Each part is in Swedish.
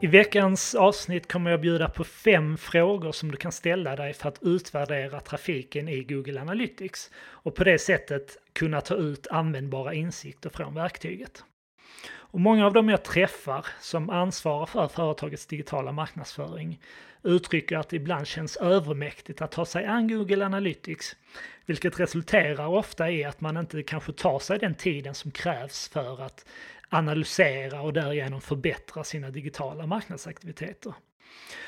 I veckans avsnitt kommer jag bjuda på fem frågor som du kan ställa dig för att utvärdera trafiken i Google Analytics och på det sättet kunna ta ut användbara insikter från verktyget. Och många av dem jag träffar som ansvarar för företagets digitala marknadsföring uttrycker att det ibland känns övermäktigt att ta sig an Google Analytics, vilket resulterar ofta i att man inte kanske tar sig den tiden som krävs för att analysera och därigenom förbättra sina digitala marknadsaktiviteter.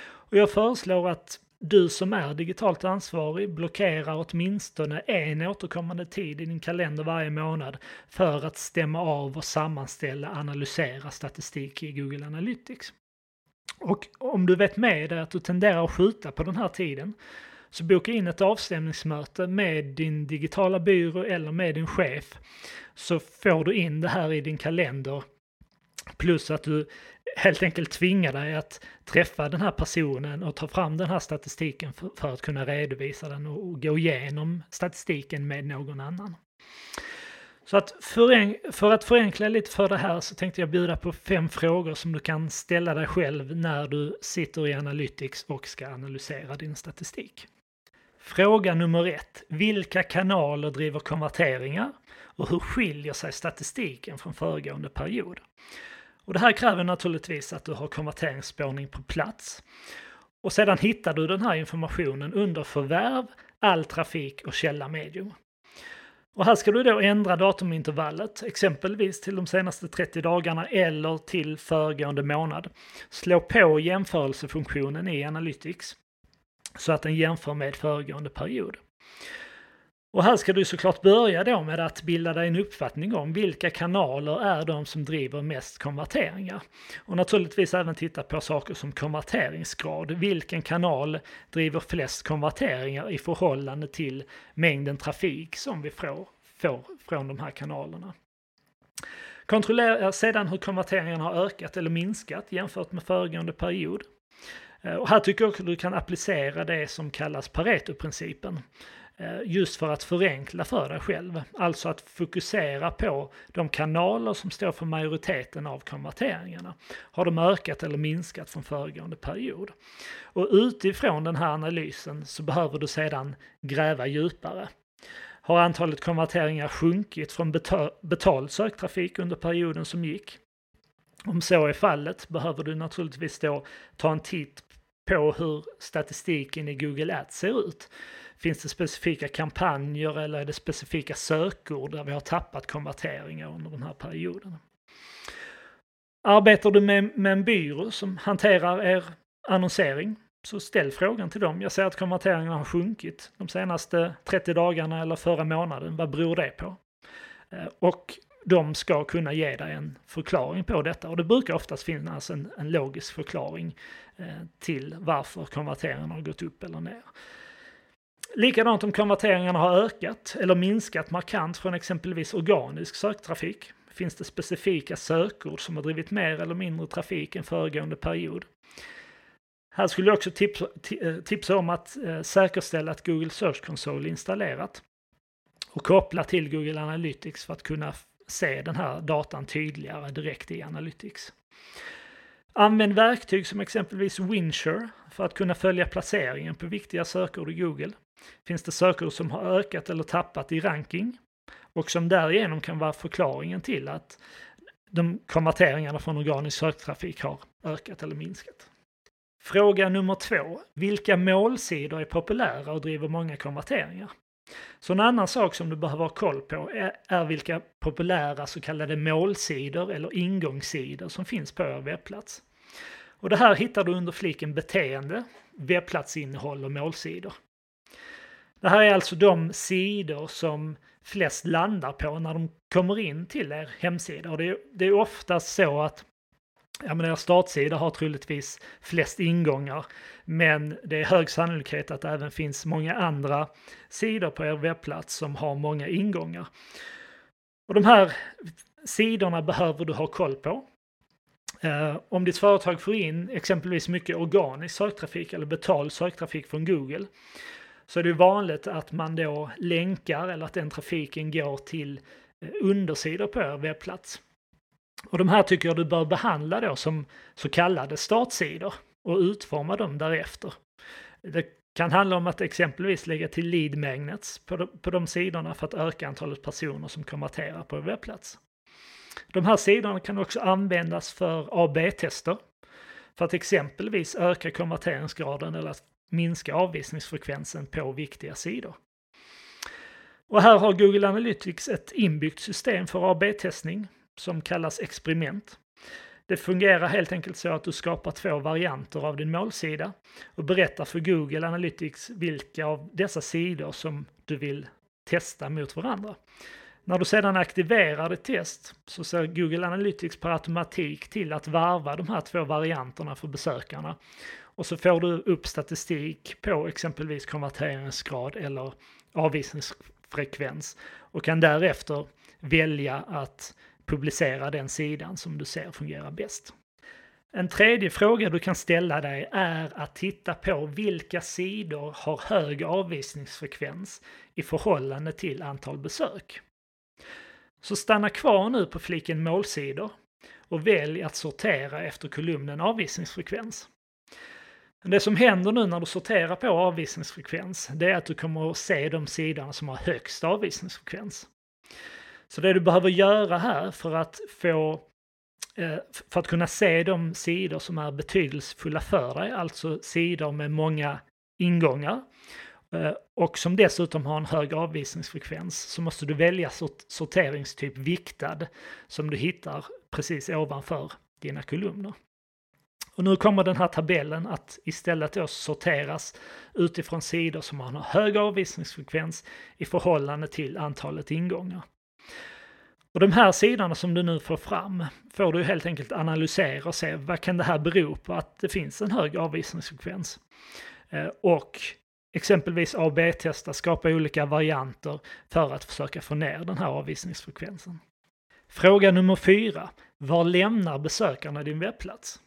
Och jag föreslår att du som är digitalt ansvarig blockerar åtminstone en återkommande tid i din kalender varje månad för att stämma av och sammanställa, analysera statistik i Google Analytics. Och om du vet med dig att du tenderar att skjuta på den här tiden så boka in ett avstämningsmöte med din digitala byrå eller med din chef så får du in det här i din kalender. Plus att du helt enkelt tvingar dig att träffa den här personen och ta fram den här statistiken för, för att kunna redovisa den och, och gå igenom statistiken med någon annan. Så att för, för, att förenkla lite för det här så tänkte jag bjuda på fem frågor som du kan ställa dig själv när du sitter i Analytics och ska analysera din statistik. Fråga nummer ett. Vilka kanaler driver konverteringar? Och hur skiljer sig statistiken från föregående period? Och det här kräver naturligtvis att du har konverteringsspårning på plats. Och sedan hittar du den här informationen under förvärv, all trafik och källa medium. Och här ska du då ändra datumintervallet, exempelvis till de senaste 30 dagarna eller till föregående månad. Slå på jämförelsefunktionen i Analytics så att den jämför med föregående period. Och här ska du såklart börja då med att bilda dig en uppfattning om vilka kanaler är de som driver mest konverteringar. Och naturligtvis även titta på saker som konverteringsgrad. Vilken kanal driver flest konverteringar i förhållande till mängden trafik som vi får, får från de här kanalerna. Kontrollera sedan hur konverteringarna har ökat eller minskat jämfört med föregående period. Eh, och här tycker jag att du kan applicera det som kallas Pareto-principen. Eh, just för att förenkla för dig själv. Alltså att fokusera på de kanaler som står för majoriteten av konverteringarna. Har de ökat eller minskat från föregående period? Och utifrån den här analysen så behöver du sedan gräva djupare. Har antalet konverteringar sjunkit från betald söktrafik under perioden som gick? Om så är fallet behöver du naturligtvis då ta en titt på hur statistiken i Google Ads ser ut. Finns det specifika kampanjer eller är det specifika sökord där vi har tappat konverteringar under den här perioden? Arbetar du med, med en byrå som hanterar er annonsering så ställ frågan till dem. Jag ser att konverteringarna har sjunkit de senaste 30 dagarna eller förra månaden. Vad beror det på? Eh, och de ska kunna ge dig en förklaring på detta och det brukar oftast finnas en, en logisk förklaring eh, till varför konverteringarna har gått upp eller ner. Likadant om konverteringarna har ökat eller minskat markant från exempelvis organisk söktrafik. Finns det specifika sökord som har drivit mer eller mindre trafik än föregående period? Här skulle jag också tipsa, eh, tipsa om att eh, säkerställa att Google Search Console är installerat och koppla till Google Analytics för att kunna se den här datan tydligare direkt i Analytics. Använd verktyg som exempelvis Winsure för att kunna följa placeringen på viktiga sökord i Google. Finns det sökord som har ökat eller tappat i ranking och som därigenom kan vara förklaringen till att de konverteringarna från organisk söktrafik har ökat eller minskat. Fråga nummer två. Vilka målsidor är populära och driver många konverteringar? Så en annan sak som du behöver ha koll på är, är vilka populära så kallade målsidor eller ingångssidor som finns på er webbplats. Och det här hittar du under fliken beteende, webbplatsinnehåll och målsidor. Det här är alltså de sidor som flest landar på när de kommer in till er hemsida. Och det är, det är oftast så att ja, men er startsida har troligtvis flest ingångar. Men det är hög sannolikhet att det även finns många andra sidor på er webbplats som har många ingångar. Och de här sidorna behöver du ha koll på. Eh, om ditt företag får in exempelvis mycket organisk söktrafik eller betald söktrafik från Google så är det vanligt att man då länkar eller att den trafiken går till eh, undersidor på er webbplats. Och de här tycker jag du bör behandla då som så kallade startsidor och utforma dem därefter. Det kan handla om att exempelvis lägga till lead magnets på de, på de sidorna för att öka antalet personer som konverterar på en webbplats. De här sidorna kan också användas för AB-tester för att exempelvis öka konverteringsgraden eller att minska avvisningsfrekvensen på viktiga sidor. Och här har Google Analytics ett inbyggt system för AB-testning som kallas experiment. Det fungerar helt enkelt så att du skapar två varianter av din målsida och berättar för Google Analytics vilka av dessa sidor som du vill testa mot varandra. När du sedan aktiverar ditt test så ser Google Analytics per automatik till att varva de här två varianterna för besökarna. Och så får du upp statistik på exempelvis konverteringsgrad eller avvisningsfrekvens och kan därefter välja att publicera den sidan som du ser fungerar bäst. En tredje fråga du kan ställa dig är att titta på vilka sidor har hög avvisningsfrekvens i förhållande till antal besök. Så stanna kvar nu på fliken målsidor och välj att sortera efter kolumnen avvisningsfrekvens. Det som händer nu när du sorterar på avvisningsfrekvens, det är att du kommer att se de sidorna som har högst avvisningsfrekvens. Så det du behöver göra här för att få eh, för att kunna se de sidor som är betydelsefulla för dig, alltså sidor med många ingångar eh, och som dessutom har en hög avvisningsfrekvens, så måste du välja sorteringstyp viktad som du hittar precis ovanför dina kolumner. Och nu kommer den här tabellen att istället då sorteras utifrån sidor som har en hög avvisningsfrekvens i förhållande till antalet ingångar. Och de här sidorna som du nu får fram får du helt enkelt analysera och se vad kan det här bero på att det finns en hög avvisningsfrekvens. Eh, och exempelvis AB-testa, skapa olika varianter för att försöka få ner den här avvisningsfrekvensen. Fråga nummer fyra. Var lämnar besökarna din webbplats?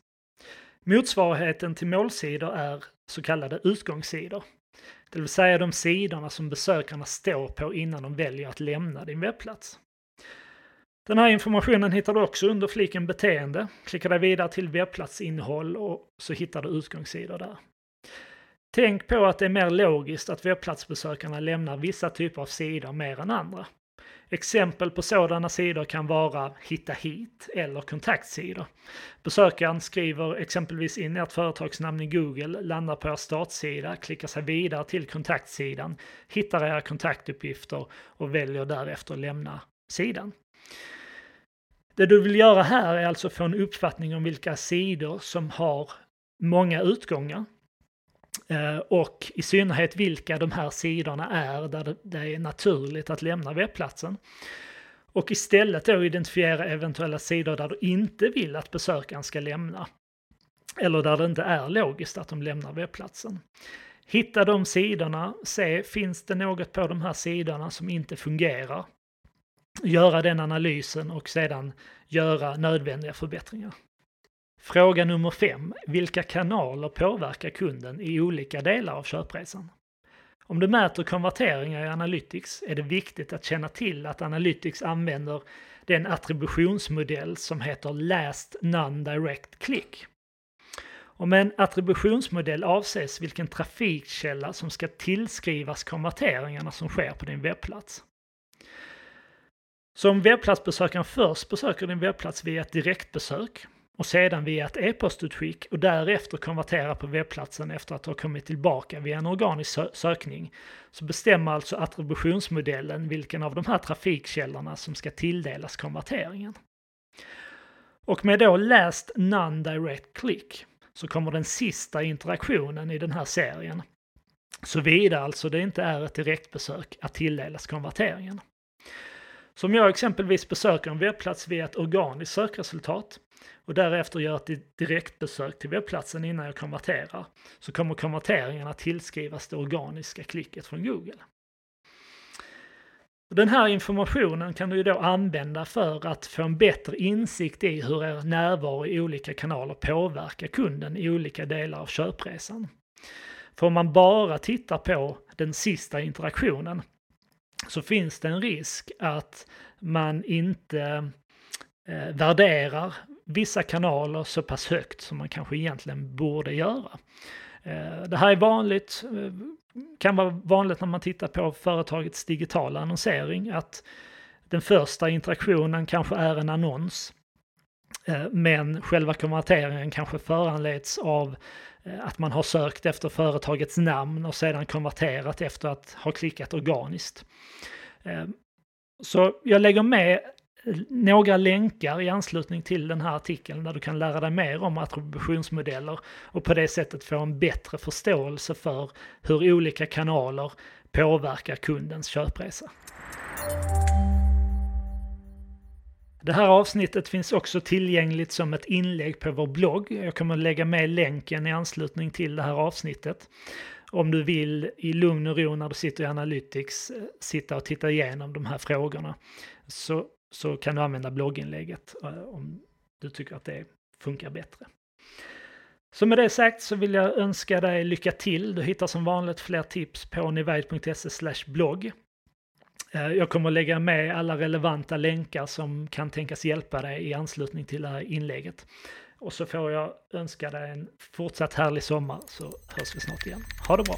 Motsvarigheten till målsidor är så kallade utgångssidor. Det vill säga de sidorna som besökarna står på innan de väljer att lämna din webbplats. Den här informationen hittar du också under fliken beteende. Klicka dig vidare till webbplatsinnehåll och så hittar du utgångssidor där. Tänk på att det är mer logiskt att webbplatsbesökarna lämnar vissa typer av sidor mer än andra. Exempel på sådana sidor kan vara Hitta hit eller kontaktsidor. Besökaren skriver exempelvis in ert företagsnamn i Google, landar på er startsida, klickar sig vidare till kontaktsidan, hittar era kontaktuppgifter och väljer därefter lämna sidan. Det du vill göra här är alltså få en uppfattning om vilka sidor som har många utgångar Eh, och i synnerhet vilka de här sidorna är där det är naturligt att lämna webbplatsen. Och istället då identifiera eventuella sidor där du inte vill att besökaren ska lämna. Eller där det inte är logiskt att de lämnar webbplatsen. Hitta de sidorna, se finns det något på de här sidorna som inte fungerar göra den analysen och sedan göra nödvändiga förbättringar. Fråga nummer fem. Vilka kanaler påverkar kunden i olika delar av köpresan? Om du mäter konverteringar i Analytics är det viktigt att känna till att Analytics använder den attributionsmodell som heter Last Non-Direct Click. Och med en attributionsmodell avses vilken trafikkälla som ska tillskrivas konverteringarna som sker på din webbplats. Så om webbplatsbesökaren först besöker din webbplats via ett direktbesök och sedan via ett e-postutskick och därefter konvertera på webbplatsen efter att ha kommit tillbaka via en organisk sökning så bestämmer alltså attributionsmodellen vilken av de här trafikkällorna som ska tilldelas konverteringen. Och med då läst non-direct click så kommer den sista interaktionen i den här serien, såvida alltså det inte är ett direktbesök, att tilldelas konverteringen. Så om jag exempelvis besöker en webbplats via ett organiskt sökresultat och därefter gör ett direktbesök till webbplatsen innan jag konverterar så kommer konverteringarna tillskrivas det organiska klicket från Google. Den här informationen kan du ju då använda för att få en bättre insikt i hur er närvaro i olika kanaler påverkar kunden i olika delar av köpresan. För om man bara tittar på den sista interaktionen så finns det en risk att man inte eh, värderar vissa kanaler så pass högt som man kanske egentligen borde göra. Eh, det här är vanligt, eh, kan vara vanligt när man tittar på företagets digitala annonsering, att den första interaktionen kanske är en annons. Eh, men själva konverteringen kanske föranleds av att man har sökt efter företagets namn och sedan konverterat efter att ha klickat organiskt. Så jag lägger med några länkar i anslutning till den här artikeln där du kan lära dig mer om attributionsmodeller och på det sättet få en bättre förståelse för hur olika kanaler påverkar kundens köpresa. Det här avsnittet finns också tillgängligt som ett inlägg på vår blogg. Jag kommer lägga med länken i anslutning till det här avsnittet. Om du vill i lugn och ro när du sitter i Analytics eh, sitta och titta igenom de här frågorna så så kan du använda blogginlägget eh, om du tycker att det funkar bättre. Så med det sagt så vill jag önska dig lycka till. Du hittar som vanligt fler tips på nivide.se blogg. Eh, jag kommer att lägga med alla relevanta länkar som kan tänkas hjälpa dig i anslutning till det här inlägget. Och så får jag önska dig en fortsatt härlig sommar så hörs vi snart igen. Ha det bra!